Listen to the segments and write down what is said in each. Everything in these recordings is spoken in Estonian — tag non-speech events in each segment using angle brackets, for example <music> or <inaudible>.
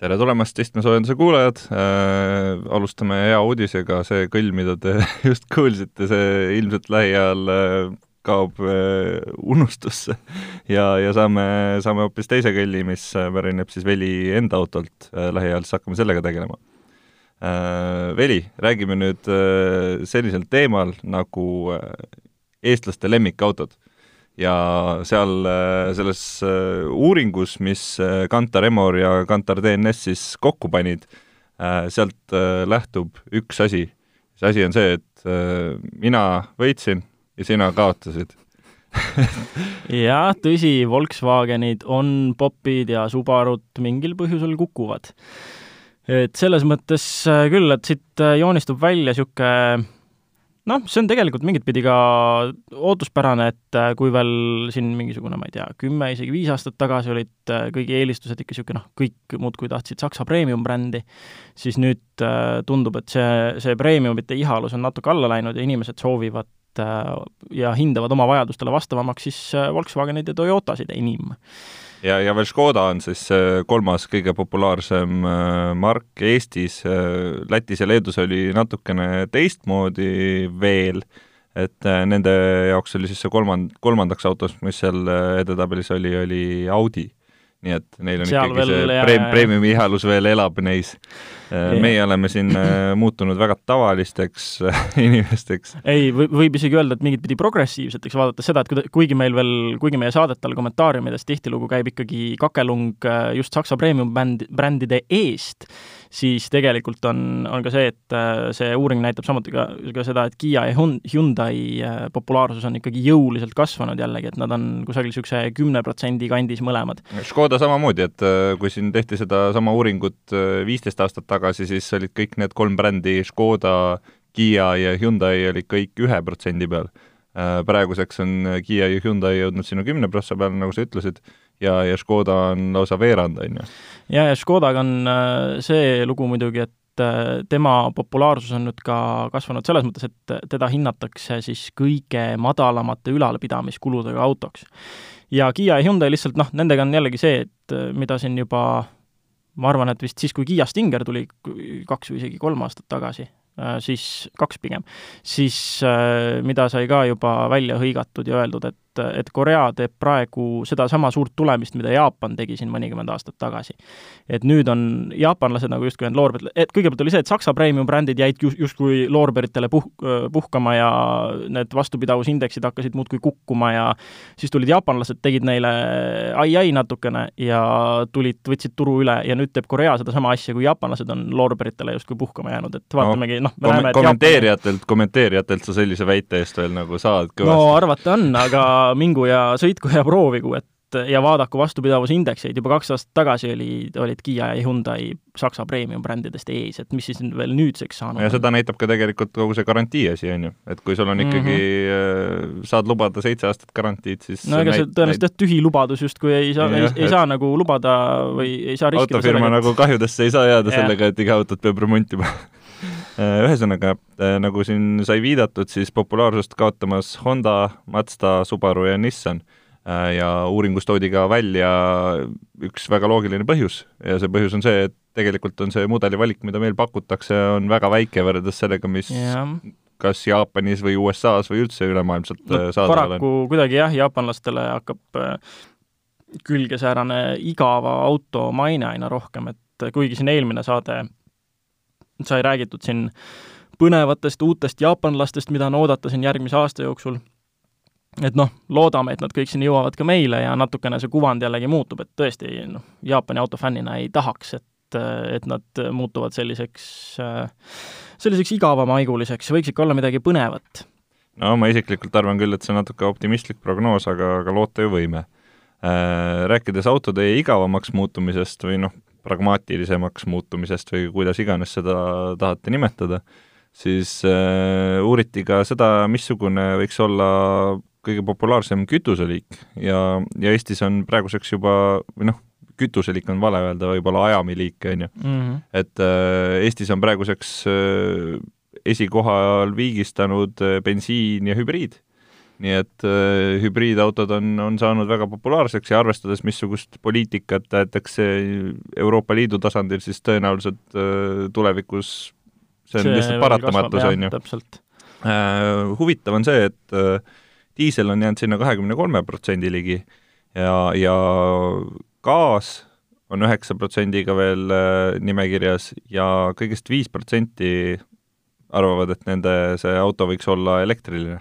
tere tulemast, istmesoojenduse kuulajad äh,! alustame hea uudisega, see kõll, mida te <laughs> just kuulsite, see ilmselt lähiajal äh, kaob äh, unustusse ja, ja saame, saame hoopis teise kõlli, mis äh, pärineb siis Veli enda autolt äh,, lähiajal siis hakkame sellega tegelema äh,. Veli, räägime nüüd äh, sellisel teemal nagu äh, eestlaste lemmikautod ja seal äh, selles äh, uuringus, mis äh, Kantar Emor ja Kantar DNS siis kokku panid, sealt lähtub üks asi. see asi on see, et mina võitsin ja sina kaotasid <laughs> jah, tõsi, Volkswagenid on popid ja Subarud mingil põhjusel kukuvad. et selles mõttes küll, et siit joonistub välja niisugune noh, see on tegelikult mingit pidi ka ootuspärane, et äh, kui veel siin mingisugune, ma ei tea, kümme, isegi viis aastat tagasi olid äh, kõigi eelistused ikka niisugune noh, kõik muudkui tahtsid Saksa premium-brändi, siis nüüd äh, tundub, et see, see premiumite ihalus on natuke alla läinud ja inimesed soovivad ja hindavad oma vajadustele vastavamaks siis Volkswagenid ja Toyotasid enim ja, ja veel Škoda on siis äh, kolmas kõige populaarsem äh, mark Eestis, äh, Lätis ja Leedus oli natukene teistmoodi veel, et nende jaoks oli siis see kolmand-, kolmandaks autos, mis seal edetabelis oli, oli Audi nii et neil on Seal ikkagi see pre-, premiumi ihalus veel elab neis. Äh, meie oleme siin äh, <laughs> muutunud väga tavalisteks äh, <laughs> inimesteks. ei, võib isegi öelda, et mingit pidi progressiivseteks, vaadates seda, et kuigi meil veel, kuigi meie saadetel kommentaariumides tihtilugu käib ikkagi kakelung just Saksa premium-bänd, brändide eest, siis tegelikult on, on ka see, et äh, see uuring näitab samuti ka, ka seda, et Kiia ja Hyundai äh, populaarsus on ikkagi jõuliselt kasvanud jällegi, et nad on kusagil niisuguse kümne protsendi kandis mõlemad. Škoda samamoodi, et äh, kui siin tehti sedasama uuringut viisteist aastat tagasi, siis olid kõik need kolm brändi, Škoda, Kiia ja Hyundai olid kõik ühe protsendi peal. Praeguseks on Kiia ja Hyundai jõudnud sinna kümne prossa peale, nagu sa ütlesid, ja, ja Škoda on lausa veerand, on ju. ja, ja Škodaga on äh, see lugu muidugi, et äh, tema populaarsus on nüüd ka kasvanud selles mõttes, et teda hinnatakse siis kõige madalamate ülalpidamiskuludega autoks. ja Kiia ja Hyundai lihtsalt noh, nendega on jällegi see, et äh, mida siin juba ma arvan, et vist siis, kui Kiia Stinger tuli kaks või isegi kolm aastat tagasi, siis kaks pigem, siis mida sai ka juba välja hõigatud ja öeldud, et et, et Korea teeb praegu sedasama suurt tulemist, mida Jaapan tegi siin mõnikümmend aastat tagasi. et nüüd on jaapanlased nagu justkui need loorberid, et kõigepealt oli see, et Saksa premium-brändid jäid just, justkui loorberitele puh-, puhkama ja need vastupidavusindeksid hakkasid muudkui kukkuma ja siis tulid jaapanlased, tegid neile ai-ai natukene ja tulid, võtsid turu üle ja nüüd teeb Korea sedasama asja, kui jaapanlased on loorberitele justkui puhkama jäänud, et vaatamegi no, noh, me näeme, et kommenteerijatelt Jaapan..., kommenteerijatelt sa sellise väite eest veel nagu saad kõvasti? no arvata on, aga mingu ja sõitku ja proovigu, et ja vaadaku vastupidavusindekseid, juba kaks aastat tagasi oli, olid Kiia ja Hyundai Saksa premium-brändidest ees, et mis siis veel nüüdseks saanud ja seda näitab ka tegelikult kogu see garantii asi, on ju, et kui sul on ikkagi mm, -hmm. saad lubada seitse aastat garantiid, siis no ega see tõenäoliselt jah, tühi lubadus justkui ei saa, ei, ei saa nagu lubada või ei saa riskida autofirma sellega, et... nagu kahjudesse ei saa jääda sellega, et iga autot peab remontima <laughs> ühesõnaga, äh, nagu siin sai viidatud, siis populaarsust kaotamas Honda, Mazda, Subaru ja Nissan äh, ja uuringus toodi ka välja üks väga loogiline põhjus ja see põhjus on see, et tegelikult on see mudelivalik, mida meil pakutakse, on väga väike võrreldes sellega, mis ja. kas Jaapanis või USA-s või üldse ülemaailmselt no, saadaval on. paraku kuidagi jah, jaapanlastele hakkab külge säärane igava auto maine aina rohkem, et kuigi siin eelmine saade sai räägitud siin põnevatest uutest jaapanlastest, mida on oodata siin järgmise aasta jooksul. et noh, loodame, et nad kõik siin jõuavad ka meile ja natukene see kuvand jällegi muutub, et tõesti noh, Jaapani autofännina ei tahaks, et, et nad muutuvad selliseks, selliseks igavamaiguliseks, võiks ikka olla midagi põnevat. no ma isiklikult arvan küll, et see on natuke optimistlik prognoos, aga, aga loota ju võime. Rääkides autode igavamaks muutumisest või noh, pragmaatilisemaks muutumisest või kuidas iganes seda tahate nimetada, siis äh, uuriti ka seda, missugune võiks olla kõige populaarsem kütuseliik ja, ja Eestis on praeguseks juba, või noh, kütuseliik on vale öelda, võib-olla ajamiliik, on ju. Mhm. et äh, Eestis on praeguseks äh, esikohal viigistanud äh, bensiin ja hübriid. Nii et äh, hübriidautod on, on saanud väga populaarseks ja arvestades, missugust poliitikat tahetakse Euroopa Liidu tasandil, siis tõenäoliselt äh, tulevikus see on lihtsalt paratamatus, on ju. täpselt. Äh, huvitav on see, et äh, diisel on jäänud sinna kahekümne kolme protsendi ligi ja, ja gaas on üheksa protsendiga veel äh, nimekirjas ja kõigest viis protsenti arvavad, et nende see auto võiks olla elektriline.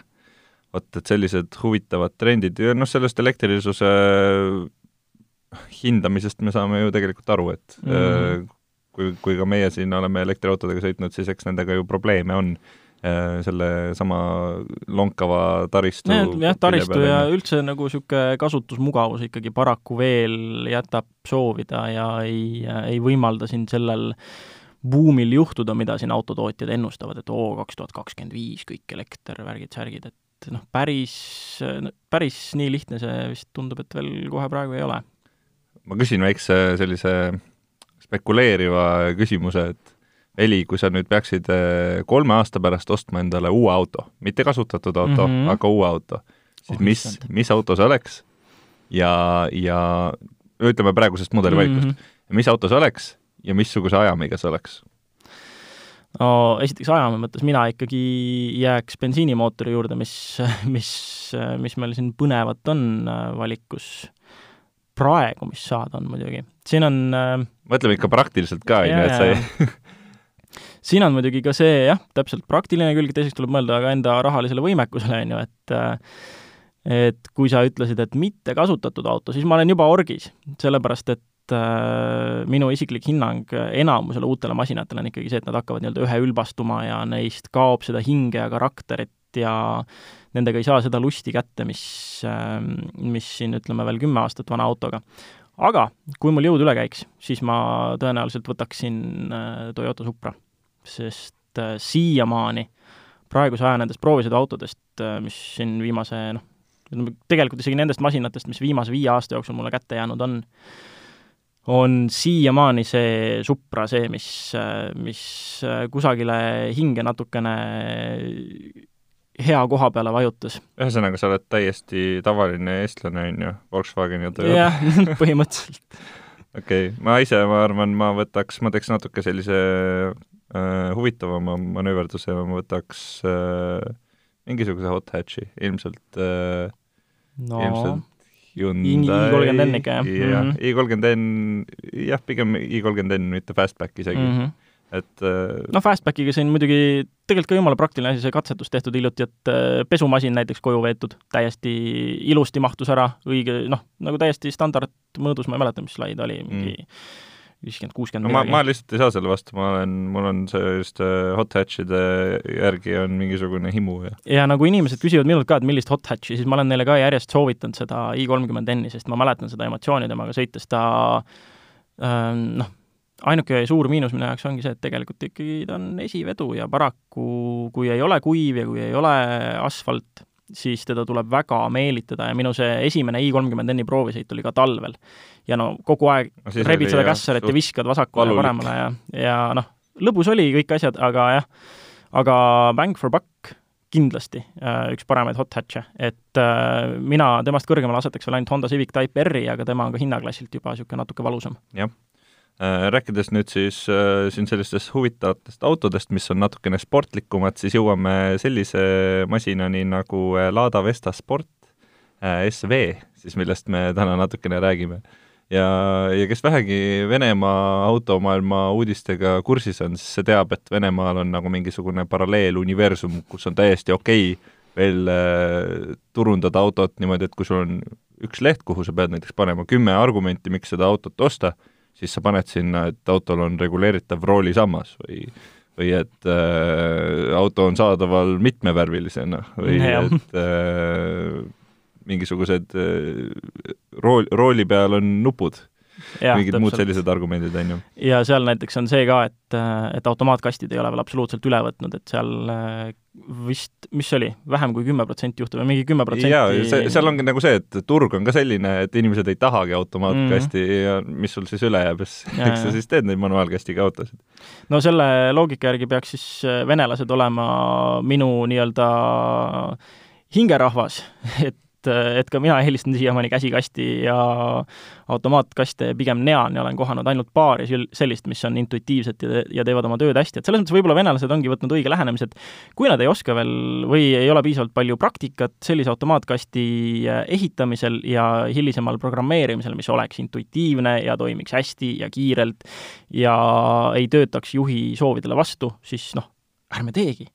Vot, et sellised huvitavad trendid ja noh, sellest elektrilisuse hindamisest me saame ju tegelikult aru, et mm -hmm. kui, kui ka meie siin oleme elektriautodega sõitnud, siis eks nendega ju probleeme on sellesama lonkava taristu jah, taristu ja üldse nagu niisugune kasutusmugavus ikkagi paraku veel jätab soovida ja ei, ei võimalda siin sellel buumil juhtuda, mida siin autotootjad ennustavad, et oo, kaks tuhat kakskümmend viis kõik elekter, värgid, särgid, et noh, päris, päris nii lihtne see vist tundub, et veel kohe praegu ei ole. ma küsin väikse sellise spekuleeriva küsimuse, et Heli, kui sa nüüd peaksid eh, kolme aasta pärast ostma endale uue auto, mitte kasutatud auto mm, -hmm. aga uue auto, siis oh, mis, mis auto see oleks? ja, ja ütleme praegusest mudelivalikust mm, -hmm. mis auto see oleks ja missuguse ajamiga see oleks? No esiteks ajamise mõttes mina ikkagi jääks bensiinimootori juurde, mis, mis, mis meil siin põnevat on äh, valikus praegu, mis saada on muidugi. siin on äh, mõtleme ikka praktiliselt ka, on ju, et sa ei <laughs> siin on muidugi ka see jah, täpselt praktiline külg, teiseks tuleb mõelda ka enda rahalisele võimekusele, on ju, et et kui sa ütlesid, et mitte kasutatud auto, siis ma olen juba orgis, sellepärast et äh, minu isiklik hinnang enamusele uutele masinatele on ikkagi see, et nad hakkavad nii-öelda ühe ülbastuma ja neist kaob seda hinge ja karakterit ja nendega ei saa seda lusti kätte, mis äh,, mis siin ütleme veel kümme aastat vana autoga. Aga kui mul jõud üle käiks, siis ma tõenäoliselt võtaksin äh, Toyota Supra sest äh, siiamaani praeguse aja nendest proovisõiduautodest, äh, mis siin viimase noh, tegelikult isegi nendest masinatest, mis viimase viie aasta jooksul mulle kätte jäänud on, on siiamaani see Supra see, mis, mis kusagile hinge natukene hea koha peale vajutas. ühesõnaga, sa oled täiesti tavaline eestlane, on ju, Volkswageni ja Toyota? jah, <laughs> põhimõtteliselt okei okay., ma ise, ma arvan, ma võtaks, ma teeks natuke sellise äh, huvitavama manööverduse ma võtaks äh, mingisuguse hot hatch'i, ilmselt äh, no. ilmselt Hyundai i30N ikka, jah? jah, Mhm. i30N, jah, pigem i30N, mitte Fastback isegi mm. mm. -hmm et äh, no Fastbackiga siin muidugi tegelikult ka jumala praktiline asi, see katsetus tehtud hiljuti, et äh, pesumasin näiteks koju veetud, täiesti ilusti mahtus ära, õige, noh, nagu täiesti standardmõõdus, ma ei mäleta, mis lai ta oli, mingi Mm. Viiskümmend, kuuskümmend no ma, ma lihtsalt ei saa selle vastu, ma olen, mul on sellist äh, hot hatch'ide järgi on mingisugune himu ja ja nagu inimesed küsivad minult ka, et millist hot hatch'i, siis ma olen neile ka järjest soovitanud seda i30N-i, sest ma mäletan seda emotsiooni temaga sõites, ta ähm, noh, ainuke suur miinus minu jaoks ongi see, et tegelikult ikkagi ta on esivedu ja paraku kui ei ole kuiv ja kui ei ole asfalt, siis teda tuleb väga meelitada ja minu see esimene i30N-i proovisõit oli ka talvel. ja no kogu aeg no, rebid seda jah, kässarit ja viskad vasakule ja paremale ja, ja noh, lõbus oli kõik asjad, aga jah, aga bang for buck kindlasti äh, üks paremaid hot hatch'e, et äh, mina temast kõrgemale asetaks veel ainult Honda Civic Type R-i, aga tema on ka hinnaklassilt juba niisugune natuke valusam. Äh, rääkides nüüd siis äh, siin sellistest huvitavatest autodest, mis on natukene sportlikumad, siis jõuame sellise masinani nagu äh, Lada Vesta Sport äh, SV, siis millest me täna natukene räägime. ja, ja kes vähegi Venemaa automaailma uudistega kursis on, siis see teab, et Venemaal on nagu mingisugune paralleeluniversum, kus on täiesti okei okay veel äh, turundada autot niimoodi, et kui sul on üks leht, kuhu sa pead näiteks panema kümme argumenti, miks seda autot osta, siis sa paned sinna, et autol on reguleeritav roolisammas või või et äh, auto on saadaval mitmevärvilisena või Jah. et äh, mingisugused äh, rool, rooli peal on nupud mingid muud sellised argumendid, on ju. ja seal näiteks on see ka, et, et automaatkastid ei ole veel absoluutselt üle võtnud, et seal vist, mis see oli, vähem kui kümme protsenti juhtub või mingi kümme protsenti jaa, see, seal ongi nagu see, et turg on ka selline, et inimesed ei tahagi automaatkasti mm -hmm. ja mis sul siis üle jääb, eks sa siis teed neid manuaalkastiga autosid. no selle loogika järgi peaks siis venelased olema minu nii-öelda hingerahvas, <laughs> et et, et ka mina eelistan siiamaani käsikasti ja automaatkaste pigem nean ja olen kohanud ainult paari sellist, mis on intuitiivsed ja, ja teevad oma tööd hästi, et selles mõttes võib-olla venelased ongi võtnud õige lähenemise, et kui nad ei oska veel või ei ole piisavalt palju praktikat sellise automaatkasti ehitamisel ja hilisemal programmeerimisel, mis oleks intuitiivne ja toimiks hästi ja kiirelt ja ei töötaks juhi soovidele vastu, siis noh, ärme teegi.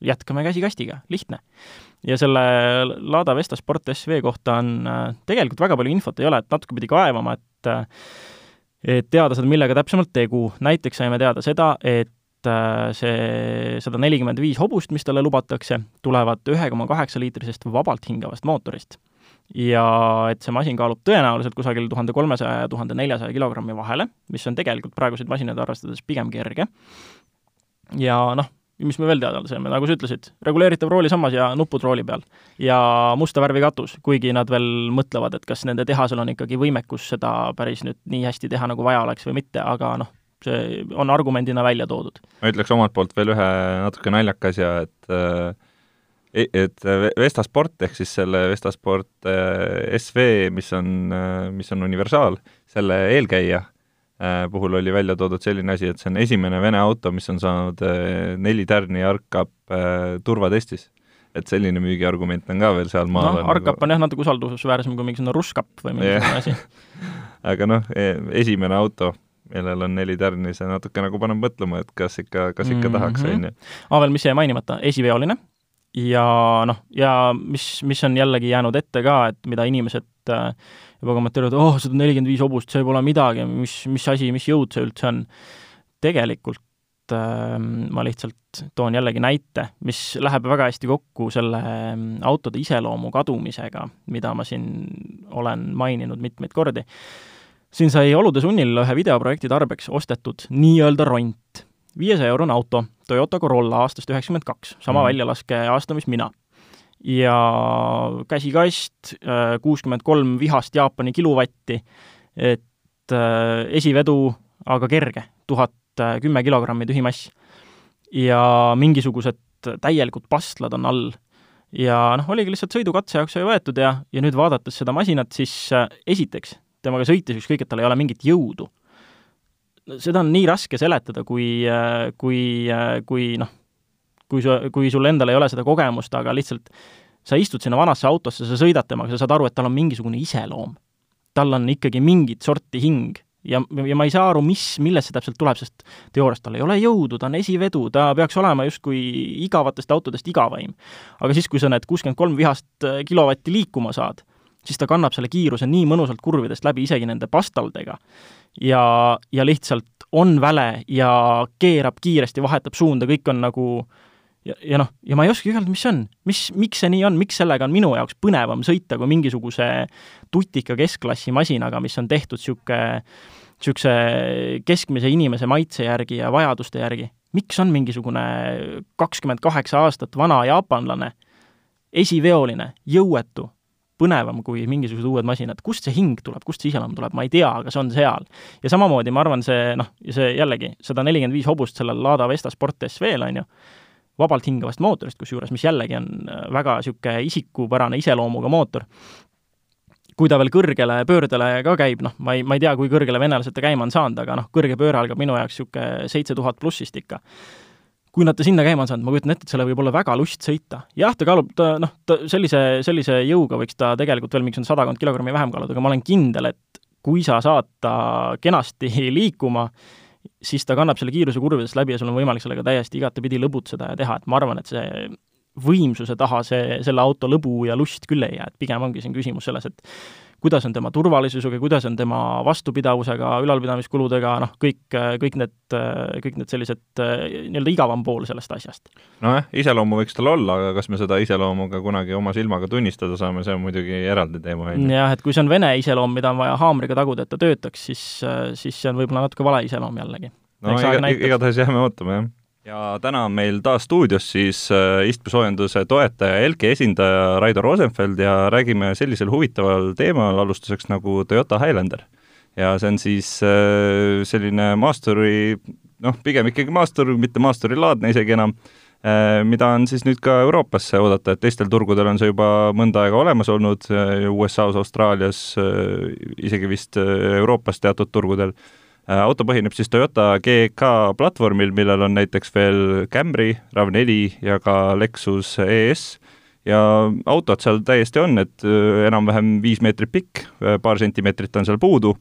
Jätkame käsikastiga, lihtne ja selle Lada Vesta Sport SV kohta on äh, tegelikult väga palju infot ei ole, et natuke pidi kaevama, et äh, et teada saada, millega täpsemalt tegu. näiteks saime teada seda, et äh, see sada nelikümmend viis hobust, mis talle lubatakse, tulevad ühe koma kaheksa liitrisest vabalt hingavast mootorist. ja et see masin kaalub tõenäoliselt kusagil tuhande kolmesaja ja tuhande neljasaja kilogrammi vahele, mis on tegelikult praeguseid masinaid arvestades pigem kerge. ja noh, mis me veel teada saime, nagu sa ütlesid, reguleeritav roolisammas ja nupud rooli peal. ja musta värvi katus, kuigi nad veel mõtlevad, et kas nende tehasel on ikkagi võimekus seda päris nüüd nii hästi teha, nagu vaja oleks või mitte, aga noh, see on argumendina välja toodud. ma ütleks omalt poolt veel ühe natuke naljaka asja, et äh, e-, et Vesta Sport ehk siis selle Vesta Sport äh, SV, mis on, äh, mis on universaal, selle eelkäija Äh, puhul oli välja toodud selline asi, et see on esimene Vene auto, mis on saanud äh, neli tärni ARCAP äh, turvatestis. et selline müügiargument on ka veel sealmaal noh, ARCAP nagu... on jah, natuke usaldusväärsem kui mingisugune Ruskap või mingisugune asi <laughs> aga noh, e, esimene auto, millel on neli tärni, see natuke nagu paneb mõtlema, et kas ikka, kas ikka mm -hmm. tahaks, on ju. aa, veel mis jäi mainimata, esiveoline ja noh, ja mis, mis on jällegi jäänud ette ka, et mida inimesed äh, juba kommenteerivad, oh, sada nelikümmend viis hobust, see pole midagi, mis, mis asi, mis jõud see üldse on. tegelikult äh, ma lihtsalt toon jällegi näite, mis läheb väga hästi kokku selle ähm, autode iseloomu kadumisega, mida ma siin olen maininud mitmeid kordi. siin sai olude sunnil ühe videoprojekti tarbeks ostetud nii-öelda ront. viiesaja eurone auto, Toyota Corolla aastast üheksakümmend kaks, sama mm. väljalaske aasta, mis mina ja käsikast, äh, kuuskümmend kolm vihast Jaapani kiluvatti, et äh, esivedu aga kerge, tuhat kümme kilogrammi tühimass. ja mingisugused täielikud pastlad on all. ja noh, oligi lihtsalt sõidukatse jaoks sai võetud ja, ja nüüd vaadates seda masinat, siis äh, esiteks, temaga sõites ükskõik, et tal ei ole mingit jõudu. seda on nii raske seletada, kui, kui, kui noh, kui sa, kui sul endal ei ole seda kogemust, aga lihtsalt sa istud sinna vanasse autosse, sa sõidad temaga, sa saad aru, et tal on mingisugune iseloom. tal on ikkagi mingit sorti hing ja, ja ma ei saa aru, mis, millest see täpselt tuleb, sest teoorias tal ei ole jõudu, ta on esivedu, ta peaks olema justkui igavatest autodest igavaim. aga siis, kui sa need kuuskümmend kolm vihast äh, kilovatti liikuma saad, siis ta kannab selle kiiruse nii mõnusalt kurvidest läbi, isegi nende pastaldega. ja, ja lihtsalt on väle ja keerab kiiresti, vahetab suunda, kõik on nagu äh, ja, ja noh, ja ma ei oskagi öelda, mis see on, mis, miks see nii on, miks sellega on minu jaoks põnevam sõita kui mingisuguse tutika keskklassi masinaga, mis on tehtud niisugune, niisuguse keskmise inimese maitse järgi ja vajaduste järgi. miks on mingisugune kakskümmend kaheksa aastat vana jaapanlane, esiveoline, jõuetu, põnevam kui mingisugused uued masinad, kust see hing tuleb, kust see iseloom tuleb, ma ei tea, aga see on seal. ja samamoodi ma arvan, see noh, see jällegi, sada nelikümmend viis hobust sellel Lada Vesta Sport SV-l, on ju, vabalt hingavast mootorist, kusjuures, mis jällegi on äh, väga niisugune isikupärane iseloomuga mootor. kui ta veel kõrgele pöördele ka käib, noh, ma ei, ma ei tea, kui kõrgele venelased ta käima on saanud, aga noh, kõrge pööre algab minu jaoks niisugune seitse tuhat plussist ikka kui nad ta sinna käima on saanud, ma kujutan ette, et selle võib olla väga lust sõita. jah, ta kaalub, ta noh, ta sellise, sellise jõuga võiks ta tegelikult veel mingisugune sadakond kilogrammi vähem kaaluda, aga ma olen kindel, et kui sa saad ta kenasti <laughs> liikuma, siis ta kannab selle kiiruse kurvidest läbi ja sul on võimalik sellega täiesti igatepidi lõbutseda ja teha, et ma arvan, et see võimsuse taha see, selle auto lõbu ja lust küll ei jää, et pigem ongi siin küsimus selles, et kuidas on tema turvalisusega, kuidas on tema vastupidavusega, ülalpidamiskuludega, noh, kõik, kõik need, kõik need sellised nii-öelda igavam pool sellest asjast. nojah, iseloomu võiks tal olla, aga kas me seda iseloomu ka kunagi oma silmaga tunnistada saame, see on muidugi eraldi teema, on ju. jah, et kui see on vene iseloom, mida on vaja haamriga taguda, et ta töötaks, siis, siis see on võib-olla natuke vale iseloom jällegi. no iga, igatahes jääme ootama, jah ja täna on meil taas stuudios siis äh, istmesoojenduse toetaja Elke esindaja Raido Rosenfeld ja räägime sellisel huvitaval teemal alustuseks nagu Toyota Highlander. ja see on siis äh, selline maasturi, noh, pigem ikkagi maastur, mitte maasturilaadne isegi enam, äh, mida on siis nüüd ka Euroopasse oodata, et teistel turgudel on see juba mõnda aega olemas olnud, USA-s, Austraalias, isegi vist Euroopas teatud turgudel auto põhineb siis Toyota GK platvormil, millel on näiteks veel Camry, RAV4 ja ka Lexus ES ja autod seal täiesti on, et äh, enam-vähem viis meetrit pikk, äh, paar sentimeetrit on seal puudu.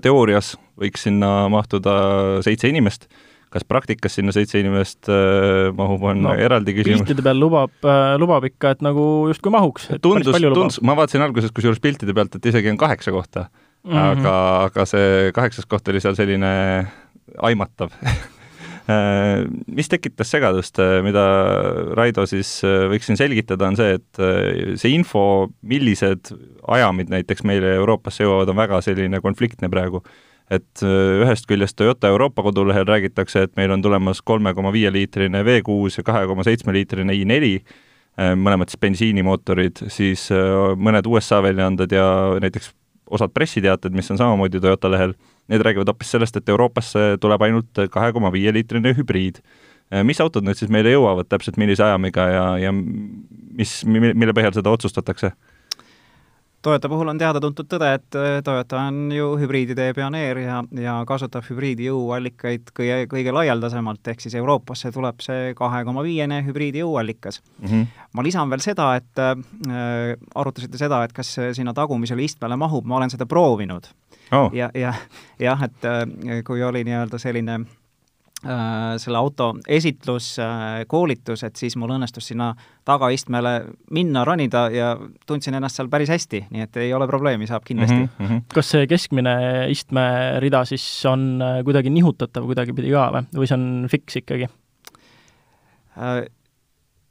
teoorias võiks sinna mahtuda seitse inimest kas praktikas sinna seitse inimest äh, mahub, on no, eraldi küsimus. piltide peal lubab äh,, lubab ikka, et nagu justkui mahuks. tundus, tundus, ma vaatasin alguses kusjuures piltide pealt, et isegi on kaheksa kohta mm, -hmm. aga, aga see kaheksas koht oli seal selline aimatav <laughs> äh, mis tekitas segadust, äh, mida Raido siis äh, võiks siin selgitada, on see, et see info, millised ajamid näiteks meile Euroopasse jõuavad, on väga selline konfliktne praegu. et ühest küljest Toyota Euroopa kodulehel räägitakse, et meil on tulemas kolme koma viie liitrine V6 ja kahe koma seitsme liitrine i4, mõlemad siis bensiinimootorid, siis mõned USA väljaanded ja näiteks osad pressiteated, mis on samamoodi Toyota lehel, need räägivad hoopis sellest, et Euroopasse tuleb ainult kahe koma viie liitrine hübriid. mis autod nüüd siis meile jõuavad täpselt, millise ajamiga ja, ja mis, mille põhjal seda otsustatakse? Toyota puhul on teada-tuntud tõde, et äh, Toyota on ju hübriidide pioneer ja, ja kasutab hübriidi jõuallikaid kõige, kõige laialdasemalt, ehk siis Euroopasse tuleb see kahe koma viiene hübriidi jõuallikas mm. -hmm. ma lisan veel seda, et äh, arutasite seda, et kas sinna tagumisele istmele mahub, ma olen seda proovinud oh.. ja, ja jah, et äh, kui oli nii-öelda selline äh, Äh, selle auto esitluskoolitus, et siis mul õnnestus sinna tagaistmele minna, ronida ja tundsin ennast seal päris hästi, nii et ei ole probleemi, saab kindlasti mm. -hmm. kas see keskmine istmerida siis on äh, kuidagi nihutatav kuidagipidi ka või, või see on fiks ikkagi?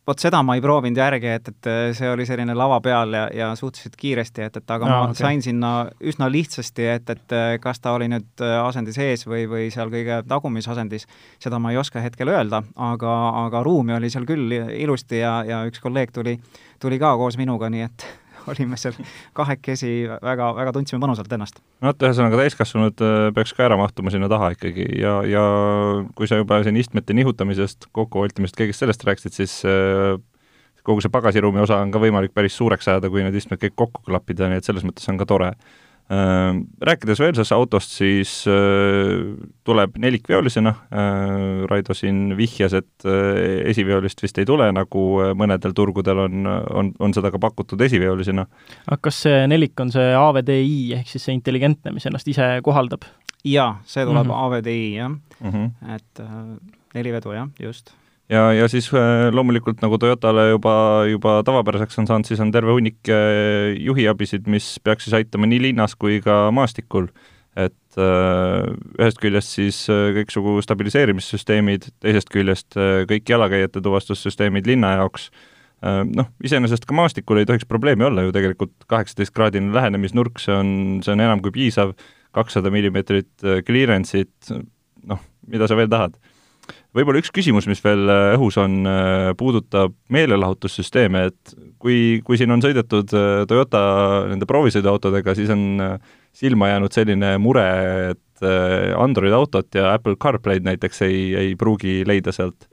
Äh, vot seda ma ei proovinud järgi, et, et see oli selline lava peal ja, ja suhteliselt kiiresti, et, et aga no, ma okay. sain sinna üsna lihtsasti, et, et kas ta oli nüüd asendis ees või, või seal kõige tagumisasendis, seda ma ei oska hetkel öelda, aga, aga ruumi oli seal küll ilusti ja, ja üks kolleeg tuli, tuli ka koos minuga, nii et olime seal kahekesi, väga, väga tundsime mõnusalt ennast. no vot, ühesõnaga täiskasvanud äh, peaks ka ära mahtuma sinna taha ikkagi ja, ja kui sa juba siin istmete nihutamisest, kokkuhoidmisest, kõigest sellest rääkisid, siis äh, kogu see pagasiruumi osa on ka võimalik päris suureks ajada, kui need istmed kõik kokku klappida, nii et selles mõttes on ka tore rääkides veel sellest autost, siis äh, tuleb nelikveolisena, äh, Raido siin vihjas, et esiveolist vist ei tule, nagu mõnedel turgudel on, on, on seda ka pakutud esiveolisena. aga kas see nelik on see AVDI ehk siis see intelligentne, mis ennast ise kohaldab? jaa, see tuleb mm -hmm. AVDI, jah mm. -hmm. et neli vedu, jah, just ja, ja siis äh, loomulikult nagu Toyotale juba, juba tavapäraseks on saanud, siis on terve hunnik äh, juhiabisid, mis peaks siis aitama nii linnas kui ka maastikul. et äh, ühest küljest siis kõiksugu stabiliseerimissüsteemid, teisest küljest kõik jalakäijate tuvastussüsteemid linna jaoks, noh, iseenesest ka maastikul ei tohiks probleemi olla ju tegelikult, kaheksateistkraadine lähenemisnurk, see on, see on enam kui piisav, kakssada millimeetrit clearance'it, noh, mida sa veel tahad võib-olla üks küsimus, mis veel äh, õhus on, äh, puudutab meelelahutussüsteeme, et kui, kui siin on sõidetud äh, Toyota nende proovisõiduautodega, siis on silma jäänud selline mure, et Android autot ja Apple CarPlay'd näiteks ei, ei pruugi leida sealt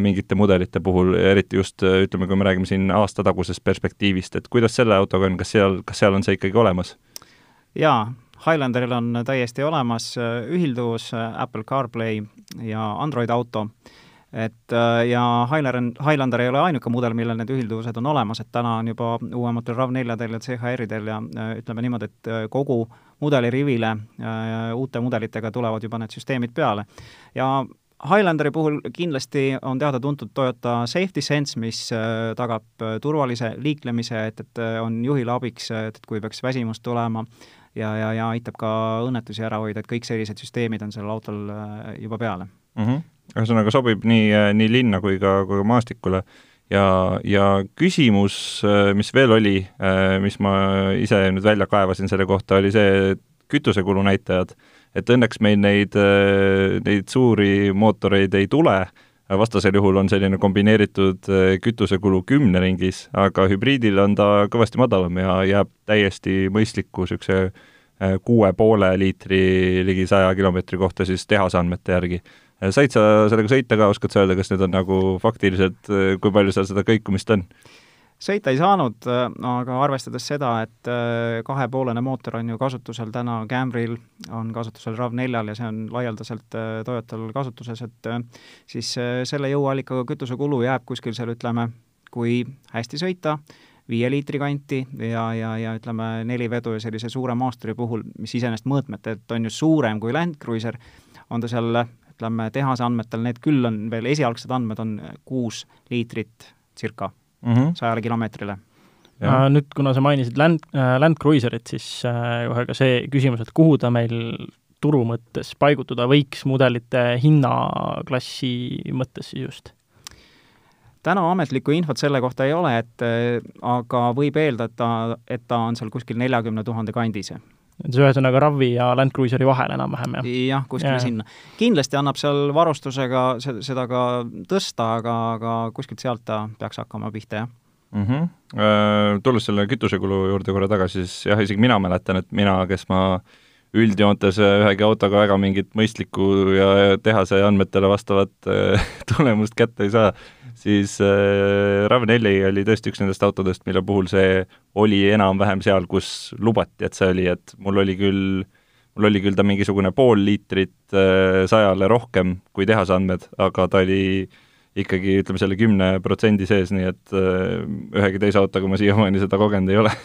mingite mudelite puhul, eriti just ütleme, kui me räägime siin aasta tagusest perspektiivist, et kuidas selle autoga on, kas seal, kas seal on see ikkagi olemas? jaa, Highlanderil on täiesti olemas äh, ühilduvus äh, Apple CarPlay ja Android Auto, et äh, ja Highlander, Highlander ei ole ainuke mudel, millel need ühilduvused on olemas, et täna on juba uuematel RAV4-del ja CHR-idel ja ütleme niimoodi, et kogu mudelirivile uute mudelitega tulevad juba need süsteemid peale. ja Highlanderi puhul kindlasti on teada-tuntud Toyota Safety Sense, mis tagab turvalise liiklemise, et, et on juhile abiks, et kui peaks väsimus tulema ja, ja, ja aitab ka õnnetusi ära hoida, et kõik sellised süsteemid on sellel autol juba peale mm. -hmm. ühesõnaga sobib nii, nii linna kui ka, kui ka maastikule ja, ja küsimus, äh, mis veel oli, äh, mis ma ise nüüd välja kaevasin selle kohta, oli see kütusekulu näitajad. et õnneks meil neid, äh, neid suuri mootoreid ei tule, vastasel juhul on selline kombineeritud kütusekulu kümne ringis, aga hübriidil on ta kõvasti madalam ja jääb täiesti mõistliku niisuguse kuue poole liitri ligi saja kilomeetri kohta siis tehase andmete järgi said sa sellega sõita ka, oskad sa öelda, kas need on nagu faktiliselt, kui palju seal seda kõikumist on? Sõita ei saanud, aga arvestades seda, et äh, kahepoolene mootor on ju kasutusel täna Camryl, on kasutusel RAV4-l ja see on laialdaselt äh, Toyotal kasutuses, et äh, siis selle jõuallikaga kütusekulu jääb kuskil seal ütleme, kui hästi sõita, viie liitri kanti ja, ja, ja ütleme, neli vedu ja sellise suure maasturi puhul, mis iseenesest mõõtmetelt on ju suurem kui Land Cruiser, on ta seal ütleme, tehase andmetel need küll on veel, esialgsed andmed on kuus liitrit circa. Sajale mm -hmm. kilomeetrile. Ja. Nüüd, kuna sa mainisid Land, äh, Land Cruiserit, siis äh, kohe ka see küsimus, et kuhu ta meil turu mõttes paigutuda võiks mudelite hinnaklassi mõttes siis just? täna ametlikku infot selle kohta ei ole, et äh, aga võib eeldada, et ta on seal kuskil neljakümne tuhande kandis et see ühesõnaga RAV-i ja Land Cruiseri vahel enam-vähem, jah? jah, kuskile ja. sinna. kindlasti annab seal varustusega seda ka tõsta, aga, aga kuskilt sealt ta peaks hakkama pihta, jah mm. -hmm. Tulles selle kütusekulu juurde korra tagasi, siis jah, isegi mina mäletan, et mina, kes ma üldjoontes ühegi autoga väga mingit mõistlikku ja tehase andmetele vastavat <laughs> tulemust kätte ei saa, siis äh, RAV4 oli tõesti üks nendest autodest, mille puhul see oli enam-vähem seal, kus lubati, et see oli, et mul oli küll, mul oli küll ta mingisugune pool liitrit äh, sajale rohkem kui tehase andmed, aga ta oli ikkagi ütleme selle kümne protsendi sees, nii et äh, ühegi teise autoga ma siiamaani seda kogenud ei ole. <laughs>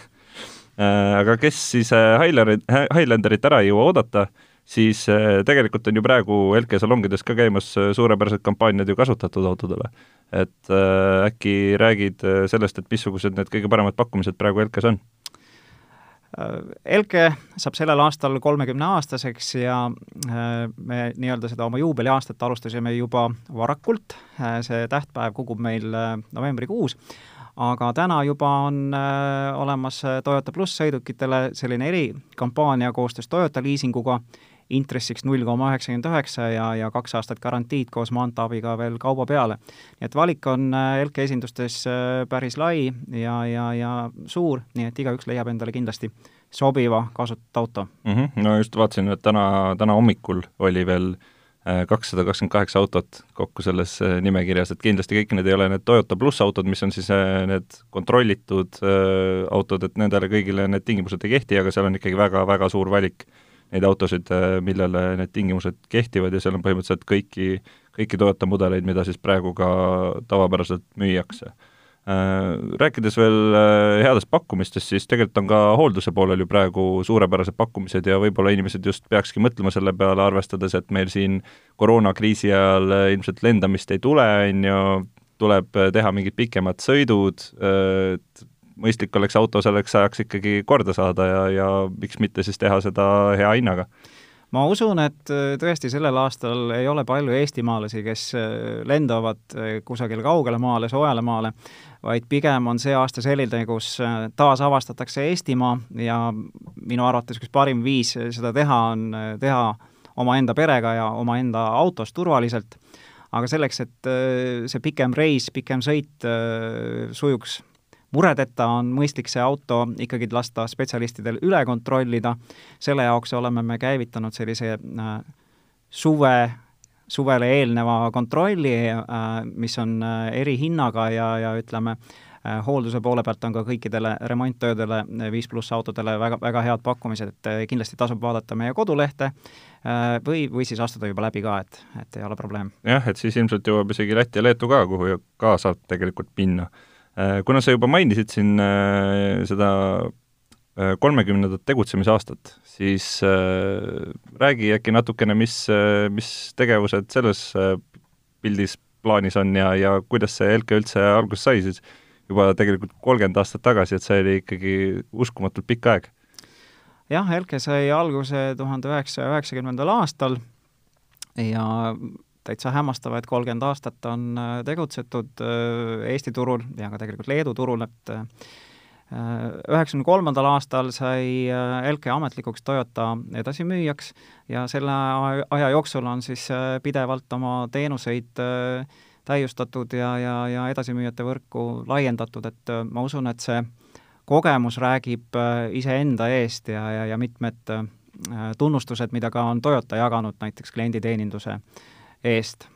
Äh, aga kes siis äh, Highlander, Highlanderit ära ei jõua oodata, siis äh, tegelikult on ju praegu LK salongides ka käimas äh, suurepärased kampaaniad ju kasutatud autodele. Et äh, äkki räägid äh, sellest, et missugused need kõige paremad pakkumised praegu Elkes on? Äh, Elke saab sellel aastal kolmekümneaastaseks ja me nii-öelda seda oma juubeliaastat alustasime juba varakult, see tähtpäev kogub meil novembrikuus, aga täna juba on olemas Toyota pluss sõidukitele selline erikampaania koostöös Toyota liisinguga intressiks null koma üheksakümmend üheksa ja, ja kaks aastat garantiid koos maanteeabiga veel kauba peale. nii et valik on äh, Elke esindustes äh, päris lai ja, ja, ja suur, nii et igaüks leiab endale kindlasti sobiva kasutatud auto mm. -hmm. no just vaatasin, et täna, täna hommikul oli veel äh, kakssada kakskümmend kaheksa autot kokku selles nimekirjas, et kindlasti kõik need ei ole need Toyota pluss autod, mis on siis need kontrollitud autod, et nendele kõigile need tingimused ei kehti, aga seal on ikkagi väga-väga suur valik neid autosid, äh, millele need tingimused kehtivad ja seal on põhimõtteliselt kõiki, kõiki Toyota mudeleid, mida siis praegu ka tavapäraselt müüakse. Äh, rääkides veel äh, headest pakkumistest, siis tegelikult on ka hoolduse poolel ju praegu suurepärased pakkumised ja võib-olla inimesed just peakski mõtlema selle peale, arvestades, et meil siin koroonakriisi ajal ilmselt lendamist ei tule, on ju, tuleb teha mingid pikemad sõidud, et mõistlik oleks auto selleks ajaks ikkagi korda saada ja, ja miks mitte siis teha seda hea hinnaga ma usun, et äh, tõesti sellel aastal ei ole palju eestimaalasi, kes äh, lendavad äh, kusagile kaugele maale, soojale maale, vaid pigem on see aasta selline, kus taasavastatakse Eestimaa ja minu arvates üks parim viis seda teha on teha omaenda perega ja omaenda autos turvaliselt. aga selleks, et see pikem reis, pikem sõit sujuks muredeta on mõistlik see auto ikkagi lasta spetsialistidel üle kontrollida, selle jaoks oleme me käivitanud sellise äh, suve, suvele eelneva kontrolli, äh, mis on äh, erihinnaga ja, ja ütleme, hoolduse poole pealt on ka kõikidele remonttöödele, viis pluss autodele väga, väga head pakkumised, et kindlasti tasub vaadata meie kodulehte või, või siis astuda juba läbi ka, et, et ei ole probleem. jah, et siis ilmselt jõuab isegi Lätti ja Leetu ka, kuhu ka saab tegelikult minna kuna sa juba mainisid siin äh, seda kolmekümnendat tegutsemisaastat, siis äh, räägi äkki natukene, mis, mis tegevused selles pildis plaanis on ja, ja kuidas see Elke üldse alguse sai siis juba tegelikult kolmkümmend aastat tagasi, et see oli ikkagi uskumatult pikk aeg? jah, Elke sai alguse tuhande üheksasaja üheksakümnendal aastal ja täitsa hämmastav, et kolmkümmend aastat on äh, tegutsetud äh, Eesti turul ja ka tegelikult Leedu turul, et äh, üheksakümne kolmandal aastal sai Elke ametlikuks Toyota edasimüüjaks ja selle aja jooksul on siis pidevalt oma teenuseid täiustatud ja, ja, ja edasimüüjate võrku laiendatud, et ma usun, et see kogemus räägib iseenda eest ja, ja, ja mitmed tunnustused, mida ka on Toyota jaganud näiteks klienditeeninduse äh, eest.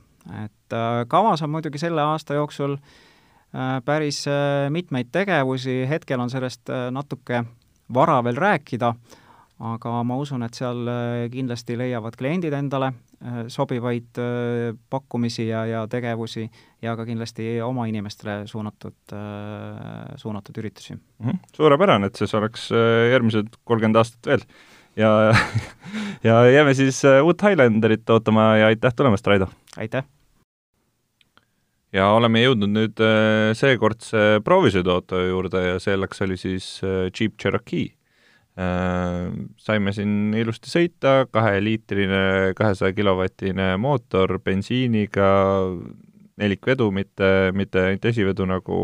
et äh, kavas on muidugi selle aasta jooksul äh, päris äh, mitmeid tegevusi, hetkel on sellest natuke vara veel rääkida, aga ma usun, et seal kindlasti leiavad kliendid endale sobivaid pakkumisi ja, ja tegevusi ja ka kindlasti oma inimestele suunatud, suunatud üritusi mm. -hmm. suurepärane, et siis oleks järgmised kolmkümmend aastat veel ja, <laughs> ja jääme siis äh, uut Highlanderit ootama ja aitäh tulemast, Raido! aitäh! ja oleme jõudnud nüüd äh, seekordse proovisõiduauto juurde ja selleks oli siis äh, Jeep Cherokee. Saime siin ilusti sõita, kaheliitrine, kahesaja kilovatine mootor bensiiniga, nelikvedu, mitte, mitte ainult esivedu, nagu,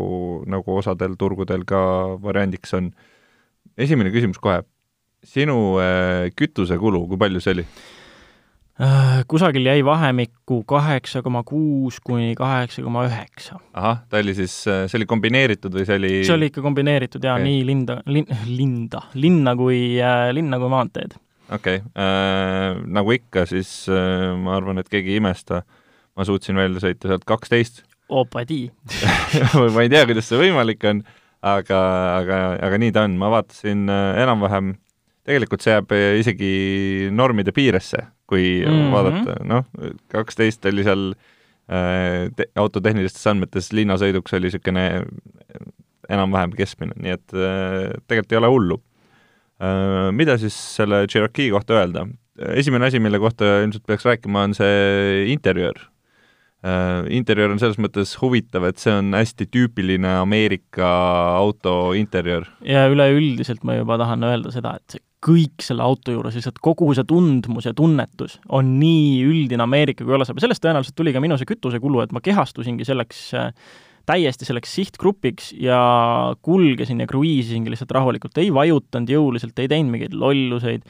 nagu osadel turgudel ka variandiks on. esimene küsimus kohe sinu äh, kütusekulu, kui palju see oli? Äh, kusagil jäi vahemikku kaheksa koma kuus kuni kaheksa koma üheksa. ahah, ta oli siis, äh, see oli kombineeritud või see oli? see oli ikka kombineeritud jaa okay., nii linda, lin-, linda, linna kui äh,, linna kui maanteed. okei okay. äh,, nagu ikka, siis äh, ma arvan, et keegi ei imesta, ma suutsin välja sõita sealt kaksteist. opadi <laughs> ma ei tea, kuidas see võimalik on, aga, aga, aga nii ta on, ma vaatasin äh, enam-vähem tegelikult see jääb eh, isegi normide piiresse, kui mm -hmm. vaadata, noh, kaksteist oli seal äh, te, autotehnilistes andmetes linnasõiduks oli niisugune enam-vähem keskmine, nii et tegelikult ei ole hullu. Mida siis selle Cherokee kohta öelda? esimene asi, mille kohta ilmselt peaks rääkima, on see interjöör interjöör on selles mõttes huvitav, et see on hästi tüüpiline Ameerika auto interjöör. ja üleüldiselt ma juba tahan öelda seda, et see kõik selle auto juures, lihtsalt kogu see tundmus ja tunnetus on nii üldine Ameerika kui olla saab ja sellest tõenäoliselt tuli ka minu see kütusekulu, et ma kehastusingi selleks äh, täiesti selleks sihtgrupiks ja kulgesin ja kruiisisingi lihtsalt rahulikult, ei vajutanud jõuliselt, ei teinud mingeid lolluseid,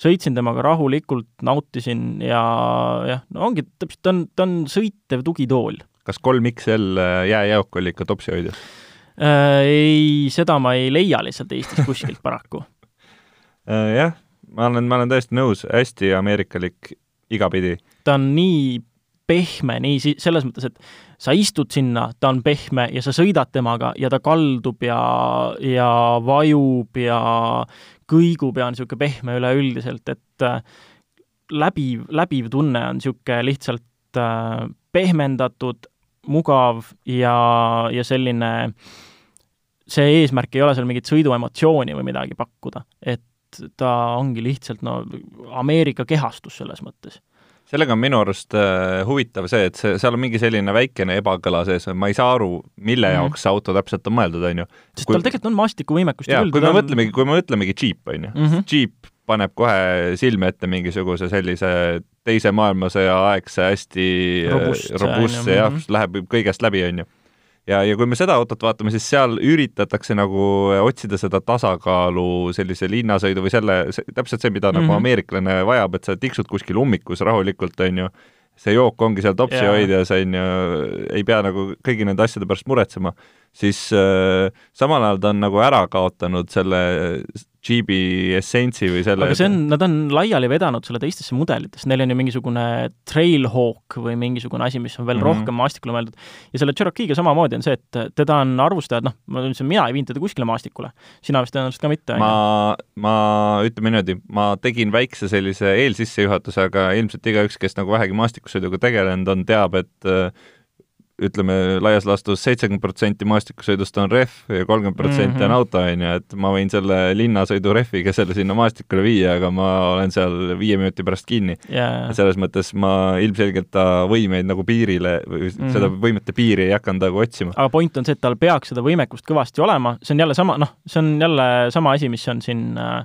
sõitsin temaga rahulikult, nautisin ja jah, no ongi täpselt, ta on, ta on sõitev tugitool. kas kolm XL äh, jääjäuk oli ikka topsi hoidjas äh,? Ei, seda ma ei leia lihtsalt Eestis kuskilt paraku jah, ma olen, ma olen täiesti nõus, hästi ameerikalik igapidi. ta on nii pehme, nii si-, selles mõttes, et sa istud sinna, ta on pehme ja sa sõidad temaga ja ta kaldub ja, ja vajub ja kõigub ja on niisugune pehme üleüldiselt, et äh, läbiv, läbiv tunne on niisugune lihtsalt äh, pehmendatud, mugav ja, ja selline see eesmärk ei ole seal mingit sõiduemotsiooni või midagi pakkuda, et ta ongi lihtsalt no Ameerika kehastus selles mõttes sellega on minu arust äh, huvitav see, et see, seal on mingi selline väikene ebakõla sees, ma ei saa aru, mille mm -hmm. jaoks see auto täpselt on mõeldud, on ju. sest kui... tal tegelikult on maastikuvõimekust jaa, kui me on... mõtlemegi, kui me mõtlemegi Jeep, on ju, mhm. Jeep paneb kohe silme ette mingisuguse sellise teise maailmasõja aegse hästi robustse, robustse jah, mhm. läheb kõigest läbi, on ju ja, ja kui me seda autot vaatame, siis seal üritatakse nagu otsida seda tasakaalu sellise linnasõidu või selle, täpselt see, mida mm -hmm. nagu mhm. ameeriklane vajab, et sa tiksud kuskil ummikus rahulikult, on ju, see jook ongi seal topsi yeah. hoidjas, on ju, ei pea nagu kõigi nende asjade pärast muretsema, siis äh, samal ajal ta on nagu ära kaotanud selle Jeepi essentsi või selle aga see on, nad on laiali vedanud selle teistesse mudelitesse, neil on ju mingisugune Trailhawk või mingisugune asi, mis on veel mm -hmm. rohkem maastikule mõeldud. ja selle Cherokee'ga samamoodi on see, et teda on arvustajad, noh, ma ütlesin, mina ei viinud teda kuskile maastikule. sina vist tõenäoliselt ka mitte, ma, ma, ütleme niimoodi, ma tegin väikse sellise eelsissejuhatuse, aga ilmselt igaüks, kes nagu vähegi maastikusõiduga tegelenud on, teab, et ütleme, laias laastus seitsekümmend protsenti maastikusõidust on rehv ja kolmkümmend protsenti on Mhm. auto, on ju, et ma võin selle linnasõidu rehviga selle sinna maastikule viia, aga ma olen seal viie minuti pärast kinni. ja selles mõttes ma ilmselgelt ta võimeid nagu piirile Mhm. seda võimete piiri ei hakanud nagu otsima. aga point on see, et tal peaks seda võimekust kõvasti olema, see on jälle sama, noh, see on jälle sama asi, mis on siin äh,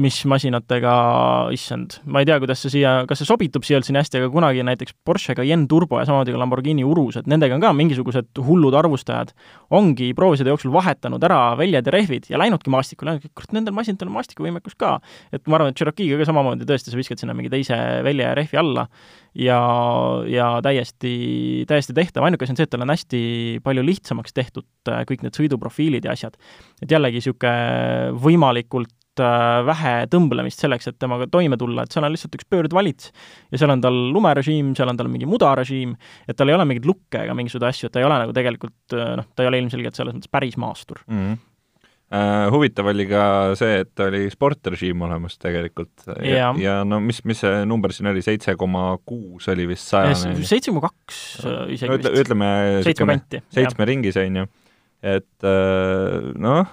mis masinatega, issand, ma ei tea, kuidas see siia, kas see sobitub siia üldse nii hästi, aga kunagi näiteks Porsche Cayenne Turbo ja samamoodi ka Lamborghini Urus, et nendega on ka mingisugused hullud arvustajad, ongi proovisõidu jooksul vahetanud ära väljad ja rehvid ja läinudki maastikule, kurat, nendel masinatel on maasikuvõimekus ka. et ma arvan, et Cherokee'ga ka samamoodi tõesti, sa viskad sinna mingi teise välja ja rehvi alla ja, ja täiesti, täiesti tehtav, ainuke asi on see, et tal on hästi palju lihtsamaks tehtud äh, kõik need sõiduprofiilid ja asjad. et jällegi niisugune võimalikult vähe tõmblemist selleks, et temaga toime tulla, et seal on lihtsalt üks pöördvalits ja seal on tal lumerežiim, seal on tal mingi mudarežiim, et tal ei ole mingeid lukke ega mingisuguseid asju, et ta ei ole nagu tegelikult äh, noh, ta ei ole ilmselgelt selles mõttes päris maastur. mm. -hmm. Huvitav oli ka see, et oli sportrežiim olemas tegelikult ja, Jaa. ja no mis, mis see number siin oli, seitse koma kuus oli vist sajane? seitse koma kaks äh, isegi no, ütle, vist. ütleme seitsme kanti. seitsme ringis, on ju. et äh, noh,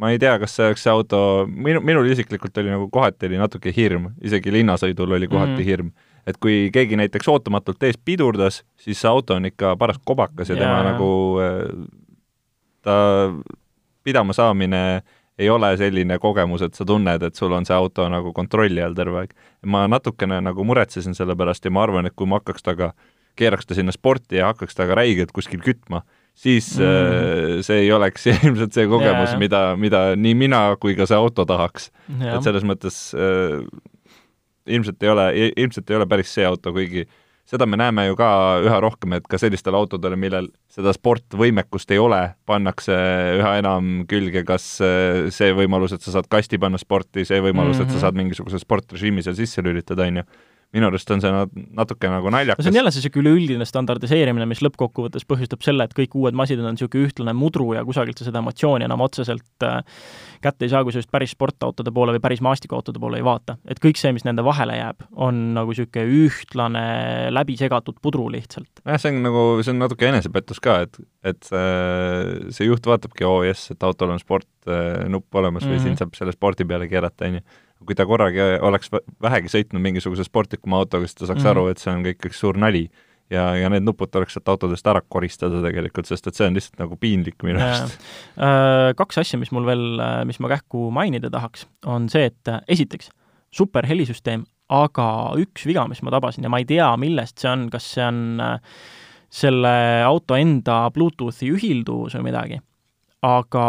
ma ei tea, kas see oleks see auto, minu, minul isiklikult oli nagu kohati oli natuke hirm, isegi linnasõidul oli kohati mm. -hmm. hirm. et kui keegi näiteks ootamatult ees pidurdas, siis see auto on ikka paras kobakas ja Jaa, tema nagu äh, ta pidama saamine ei ole selline kogemus, et sa tunned, et sul on see auto nagu kontrolli all terve aeg. ma natukene nagu muretsesin selle pärast ja ma arvan, et kui ma hakkaks temaga, keeraks ta sinna sporti ja hakkaks temaga räigelt kuskil kütma, siis Mm. mm. see ei oleks <laughs> ilmselt see kogemus Jaa. mida, mida nii mina kui ka see auto tahaks. Jah. et selles mõttes äh, ilmselt ei ole, ilmselt ei ole päris see auto, kuigi seda me näeme ju ka üha rohkem, et ka sellistele autodele, millel seda sportvõimekust ei ole, pannakse üha enam külge kas äh, see võimalus, et sa saad kasti panna sporti, see võimalus mm, -hmm. et Mhm. sa saad mingisuguse sportrežiimi seal sisse lülitada, on ju. Minu arust on see nat- natuke nagu naljakas. see on jälle see niisugune üleüldine standardiseerimine, mis lõppkokkuvõttes põhjustab selle, et kõik uued masinad on niisugune ühtlane mudru ja kusagilt sa seda emotsiooni enam otseselt äh, kätte ei saa, kui sa just päris sportautode poole või päris maastikuautode poole ei vaata. et kõik see, mis nende vahele jääb, on nagu niisugune ühtlane läbisegatud pudru lihtsalt. jah, see on nagu, see on natuke enesepettus ka, et, et see, juht vaatabki, oo jess, et autol on sportnupp olemas mm -hmm. või Mhm. siin saab selle spordi peale keerata, on ju. Kui ta korragi oleks vä- vähegi sõitnud mingisuguse sportlikuma autoga, siis ta saaks mm. -hmm. aru, et see on kõik üks suur nali. ja, ja need nupud tuleks sealt autodest ära koristada tegelikult, sest et see on lihtsalt nagu piinlik minu arust. Äh, Kaks asja, mis mul veel, mis ma kähku mainida tahaks, on see, et äh, esiteks, super helisüsteem, aga üks viga, mis ma tabasin ja ma ei tea, millest see on, kas see on äh, selle auto enda Bluetoothi ühilduvus või midagi, aga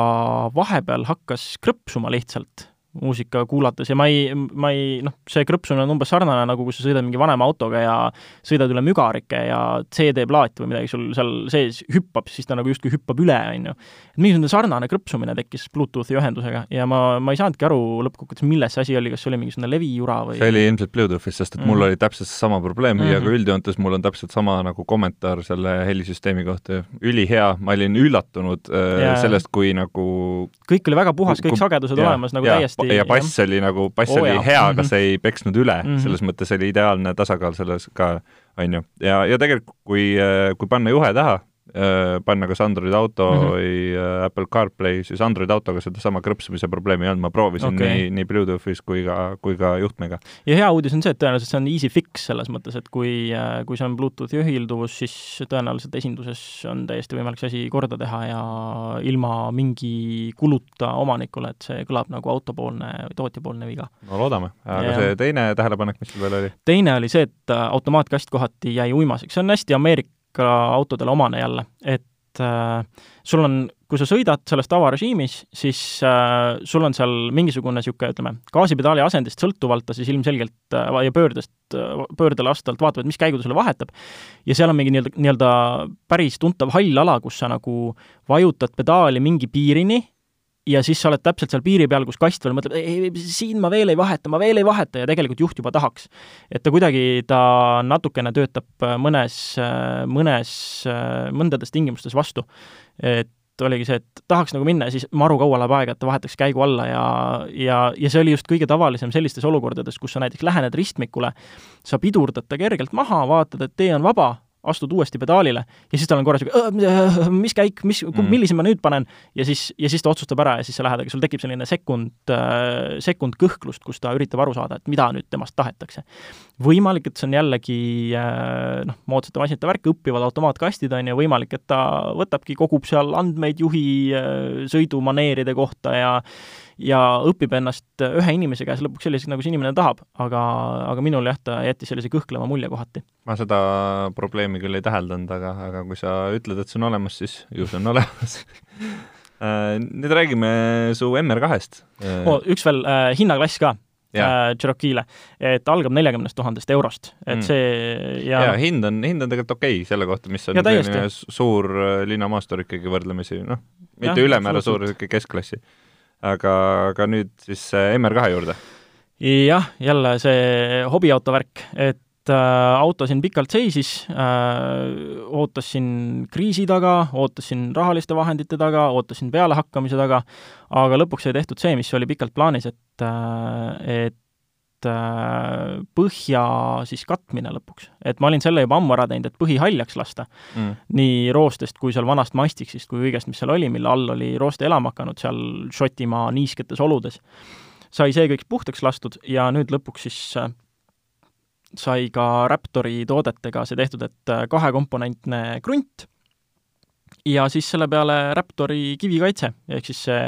vahepeal hakkas krõpsuma lihtsalt muusika kuulates ja ma ei, ma ei, noh, see krõpsumine on umbes sarnane, nagu kui sa sõidad mingi vanema autoga ja sõidad üle mügarike ja CD-plaat või midagi sul seal sees hüppab, siis ta nagu justkui hüppab üle, on ju. et mingisugune sarnane krõpsumine tekkis Bluetoothi ühendusega ja ma, ma ei saanudki aru lõppkokkuvõttes, milles see asi oli, kas see oli mingisugune levijura või see oli ilmselt Bluetoothis, sest et mul Mhm. oli täpselt sama probleem mm -hmm. ja Mhm. ka üldjoontes mul on täpselt sama nagu kommentaar selle helisüsteemi kohta. ülihea, ma olin üllatunud äh, Jaa. sellest, kui nagu kõik oli väga puhas, kõik sagedused jaa, olemas nagu jaa, täiesti ja bass oli nagu, bass Oo oli jaa. hea, aga Mhm. see ei peksnud üle mm. -hmm. selles mõttes oli ideaalne tasakaal selles ka, on ju. ja, ja tegelikult, kui, kui panna juhe taha, panna kas Android auto mm. -hmm. või äh, Apple CarPlay, siis Android autoga sedasama krõpsumise probleemi ei olnud, ma proovisin okay. nii, nii Bluetoothis kui ka, kui ka juhtmega. ja hea uudis on see, et tõenäoliselt see on easy fix selles mõttes, et kui, kui see on Bluetoothi ühilduvus, siis tõenäoliselt esinduses on täiesti võimalik see asi korda teha ja ilma mingi kuluta omanikule, et see kõlab nagu autopoolne või tootjapoolne viga. no loodame, aga Jah. see teine tähelepanek, mis sul veel oli? teine oli see, et äh, automaatkast kohati jäi uimaseks, see on hästi Ameerika autodele omane jälle, et äh, sul on, kui sa sõidad selles tavarežiimis, siis äh, sul on seal mingisugune niisugune, ütleme, gaasipedaali asendist sõltuvalt ta siis ilmselgelt äh, ja pöördest, pöördele vastavalt vaatavad, mis käigu ta sulle vahetab. ja seal on mingi nii-öelda, nii-öelda päris tuntav hall ala, kus sa nagu vajutad pedaali mingi piirini ja siis sa oled täpselt seal piiri peal, kus kast veel mõtleb, ei, siin ma veel ei vaheta, ma veel ei vaheta ja tegelikult juht juba tahaks. et ta kuidagi, ta natukene töötab mõnes, mõnes, mõndades tingimustes vastu. et oligi see, et tahaks nagu minna ja siis maru kaua läheb aega, et ta vahetaks käigu alla ja, ja, ja see oli just kõige tavalisem sellistes olukordades, kus sa näiteks lähened ristmikule, sa pidurdad ta kergelt maha, vaatad, et tee on vaba, astud uuesti pedaalile ja siis tal on korra niisugune, mis käik, mis mm., millise ma nüüd panen, ja siis, ja siis ta otsustab ära ja siis sa lähed, aga sul tekib selline sekund, äh, sekund kõhklust, kus ta üritab aru saada, et mida nüüd temast tahetakse. võimalik, et see on jällegi äh, noh, moodsate masinate värk, õppivad automaatkastid, on ju, võimalik, et ta võtabki, kogub seal andmeid juhi äh, sõidumaneeride kohta ja ja õpib ennast ühe inimese käes lõpuks selliseks, nagu see inimene tahab, aga, aga minul jah, ta jättis sellise kõhkleva mulje kohati. ma seda probleemi küll ei täheldanud, aga, aga kui sa ütled, et see on olemas, siis ju see on olemas. <laughs> Äh, nüüd räägime su MR2-st oh,. üks veel äh, hinnaklass ka äh, Cherokee'le, et algab neljakümnest tuhandest eurost, et mm. see ja jaa, hind on, hind on tegelikult okei okay selle kohta, mis on ja, selline suur äh, linnamaastur ikkagi võrdlemisi, noh, mitte ja, ülemäära suur, niisugune keskklassi aga, aga nüüd siis MR2 juurde. jah, jälle see hobiauto värk, et äh, auto siin pikalt seisis äh,, ootas siin kriisi taga, ootas siin rahaliste vahendite taga, ootas siin pealehakkamise taga, aga lõpuks sai tehtud see, mis oli pikalt plaanis, et äh,, et äh, põhja siis katmine lõpuks. et ma olin selle juba ammu ära teinud, et põhi haljaks lasta mm.. nii roostest kui seal vanast mastiksist kui kõigest, mis seal oli, mille all oli rooste elama hakanud seal Šotimaa niisketes oludes. sai see kõik puhtaks lastud ja nüüd lõpuks siis äh, sai ka Raptori toodetega see tehtud, et äh, kahekomponentne krunt ja siis selle peale Raptori kivikaitse, ehk siis see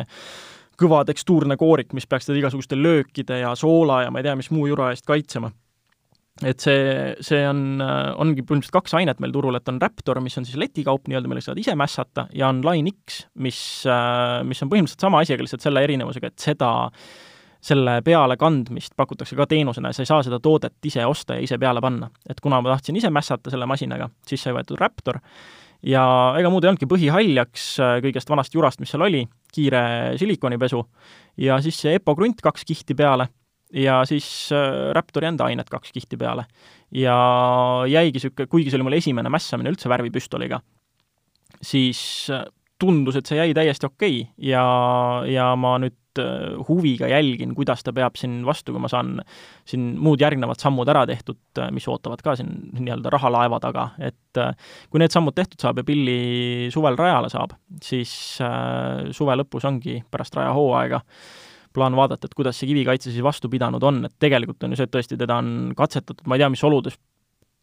kõva tekstuurne koorik, mis peaks teda igasuguste löökide ja soola ja ma ei tea, mis muu jura eest kaitsema. et see, see on, ongi põhimõtteliselt kaks ainet meil turul, et on Raptor, mis on siis letikaup nii-öelda, millega saad ise mässata, ja on Line X, mis, mis on põhimõtteliselt sama asi, aga lihtsalt selle erinevusega, et seda selle peale kandmist pakutakse ka teenusena ja sa ei saa seda toodet ise osta ja ise peale panna. et kuna ma tahtsin ise mässata selle masinaga, siis sai võetud Raptor ja ega muud ei olnudki, põhihaljaks äh, kõigest vanast jurast, mis seal oli, kiire silikonipesu ja siis see EPO krunt kaks kihti peale ja siis äh, Raptori enda ainet kaks kihti peale. ja jäigi niisugune, kuigi see oli mul esimene mässamine üldse värvipüstoliga, siis äh, tundus, et see jäi täiesti okei okay. ja, ja ma nüüd huviga jälgin, kuidas ta peab siin vastu, kui ma saan siin muud järgnevad sammud ära tehtud, äh, mis ootavad ka siin nii-öelda rahalaeva taga, et äh, kui need sammud tehtud saab ja pilli suvel rajale saab, siis suve lõpus ongi pärast rajahooaega plaan vaadata, et kuidas see kivikaitse siis vastu pidanud on, et tegelikult on ju see, et tõesti teda on katsetatud, ma ei tea, mis oludes,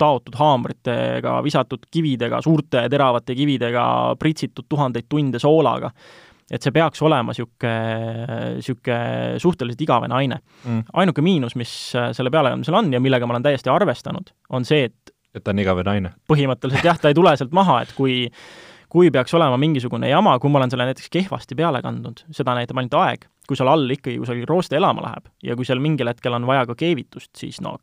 taotud haamritega, visatud kividega, suurte teravate kividega, pritsitud tuhandeid tunde soolaga et see peaks olema niisugune, niisugune suhteliselt igavene aine mm.. ainuke miinus, mis äh, selle pealekandmisel on ja millega ma olen täiesti arvestanud, on see, et et ta on igavene aine? põhimõtteliselt jah, ta ei tule sealt maha, et kui kui peaks olema mingisugune jama, kui ma olen selle näiteks kehvasti peale kandnud, seda näitab ainult aeg, kui seal all ikkagi kusagil rooste elama läheb ja kui seal mingil hetkel on vaja ka keevitust, siis no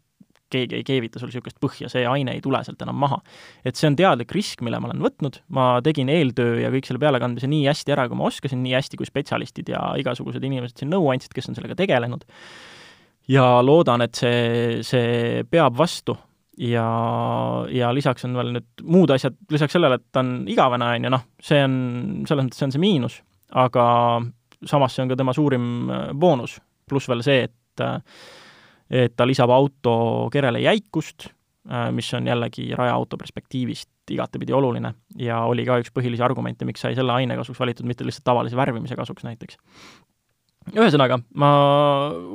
keegi ei keevita sul niisugust põhja, see aine ei tule sealt enam maha. et see on teadlik risk, mille ma olen võtnud, ma tegin eeltöö ja kõik selle pealekandmise nii hästi ära, kui ma oskasin, nii hästi, kui spetsialistid ja igasugused inimesed siin nõu andsid, kes on sellega tegelenud, ja loodan, et see, see peab vastu. ja, ja lisaks on veel nüüd muud asjad, lisaks sellele, et ta on igavene, on ju, noh, see on, selles mõttes see on see miinus, aga samas see on ka tema suurim äh, boonus, pluss veel see, et äh, et ta lisab auto kerele jäikust, äh, mis on jällegi rajaauto perspektiivist igatepidi oluline ja oli ka üks põhilisi argumente, miks sai selle aine kasuks valitud, mitte lihtsalt tavalise värvimise kasuks näiteks. ühesõnaga, ma,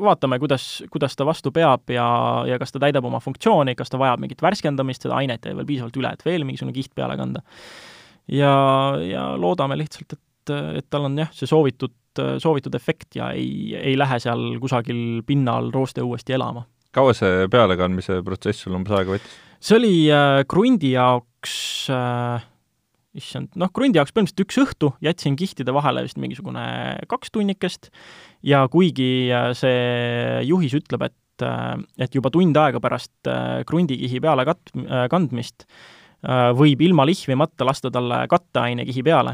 vaatame, kuidas, kuidas ta vastu peab ja, ja kas ta täidab oma funktsiooni, kas ta vajab mingit värskendamist, seda ainet jäi veel piisavalt üle, et veel mingisugune kiht peale kanda. ja, ja loodame lihtsalt, et, et tal on jah, see soovitud soovitud efekt ja ei, ei lähe seal kusagil pinnal rooste uuesti elama. kaua see pealekandmise protsess sul umbes aega võttis? see oli äh, krundi jaoks äh, issand, noh, krundi jaoks põhimõtteliselt üks õhtu, jätsin kihtide vahele vist mingisugune kaks tunnikest ja kuigi äh, see juhis ütleb, et, äh, et juba tund aega pärast äh, krundikihi peale kat-, kandmist võib ilma lihvimata lasta talle katteainekihi peale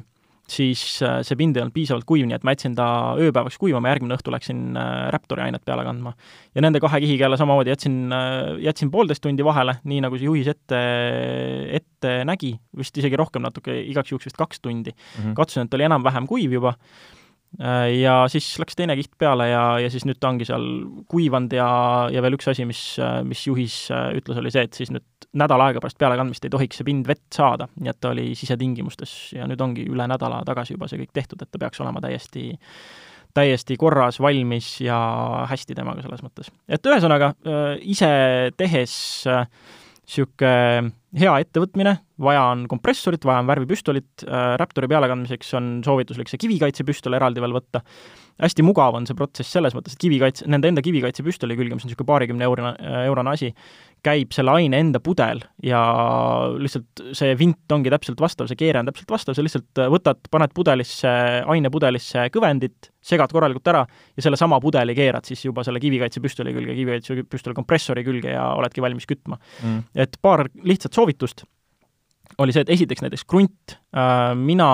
siis äh, see pind ei olnud piisavalt kuiv, nii et ma jätsin ta ööpäevaks kuivama, järgmine õhtu läksin äh, Raptori ainet peale kandma. ja nende kahe kihiga jälle samamoodi jätsin, äh, jätsin poolteist tundi vahele, nii nagu see juhis ette, ette nägi, vist isegi rohkem natuke, igaks juhuks vist kaks tundi mm. -hmm. katsusin, et oli enam-vähem kuiv juba ja siis läks teine kiht peale ja, ja siis nüüd ta ongi seal kuivanud ja, ja veel üks asi, mis, mis juhis äh, ütles, oli see, et siis nüüd nädal aega pärast pealekandmist ei tohiks see pind vett saada, nii et ta oli sisetingimustes ja nüüd ongi üle nädala tagasi juba see kõik tehtud, et ta peaks olema täiesti täiesti korras, valmis ja hästi temaga selles mõttes. et ühesõnaga, äh, ise tehes niisugune hea ettevõtmine, vaja on kompressorit, vaja on värvipüstolit äh,, Raptori pealekandmiseks on soovituslik see kivikaitsepüstol eraldi veel võtta, hästi mugav on see protsess selles mõttes, et kivikaitse, nende enda kivikaitsepüstoli külge, mis on niisugune paarikümne eurone, eurone asi, käib selle aine enda pudel ja lihtsalt see vint ongi täpselt vastav, see keere on täpselt vastav, sa lihtsalt võtad, paned pudelisse, ainepudelisse kõvendit, segad korralikult ära ja sellesama pudeli keerad siis juba selle kivikaitsepüstoli külge, kivikaitsepüstoli kompressori külge ja oledki valmis kütma. Mm.. et paar lihtsat soovitust oli see, et esiteks näiteks krunt, äh, mina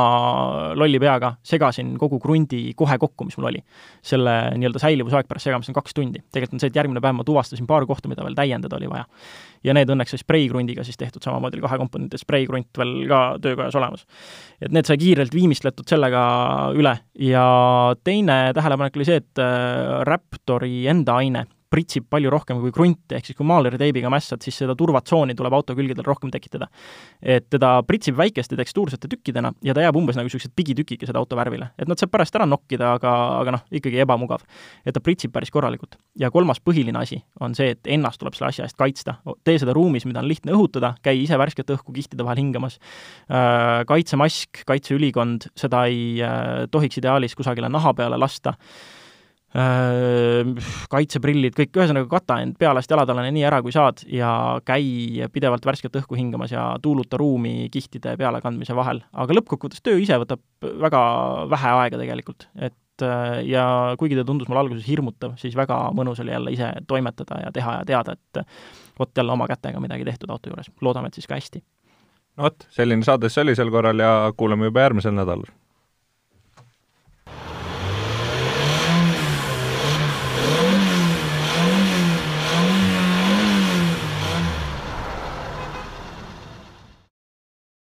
lolli peaga segasin kogu krundi kohe kokku, mis mul oli. selle nii-öelda säilivusaeg pärast segamist on kaks tundi. tegelikult on see, et järgmine päev ma tuvastasin paar kohta, mida veel täiendada oli vaja. ja need õnneks sai spreikrundiga siis tehtud, samamoodi oli kahe komponendi spreikrunt veel ka töökojas olemas. et need sai kiirelt viimistletud sellega üle ja teine tähelepanek oli see, et äh, Raptori enda aine pritsib palju rohkem kui krunti, ehk siis kui maaleriteibiga mässad, siis seda turvatsooni tuleb auto külgedel rohkem tekitada. et teda pritsib väikeste tekstuursete tükkidena ja ta jääb umbes nagu niisugused pigitükikesed auto värvile. et nad saab pärast ära nokkida, aga, aga noh, ikkagi ebamugav. et ta pritsib päris korralikult. ja kolmas põhiline asi on see, et ennast tuleb selle asja eest kaitsta. tee seda ruumis, mida on lihtne õhutada, käi ise värsket õhku kihtide vahel hingamas, äh, kaitsemask, kaitseülikond, seda ei äh, tohiks ideaalis kusagile naha peale lasta kaitseprillid, kõik, ühesõnaga kata end pealast jalatallane nii ära, kui saad ja käi pidevalt värsket õhku hingamas ja tuuluta ruumi kihtide pealekandmise vahel. aga lõppkokkuvõttes töö ise võtab väga vähe aega tegelikult, et äh, ja kuigi ta tundus mulle alguses hirmutav, siis väga mõnus oli jälle ise toimetada ja teha ja teada, et vot jälle oma kätega midagi tehtud auto juures. loodame, et siis ka hästi. no vot, selline saade see oli sel korral ja kuulame juba järgmisel nädalal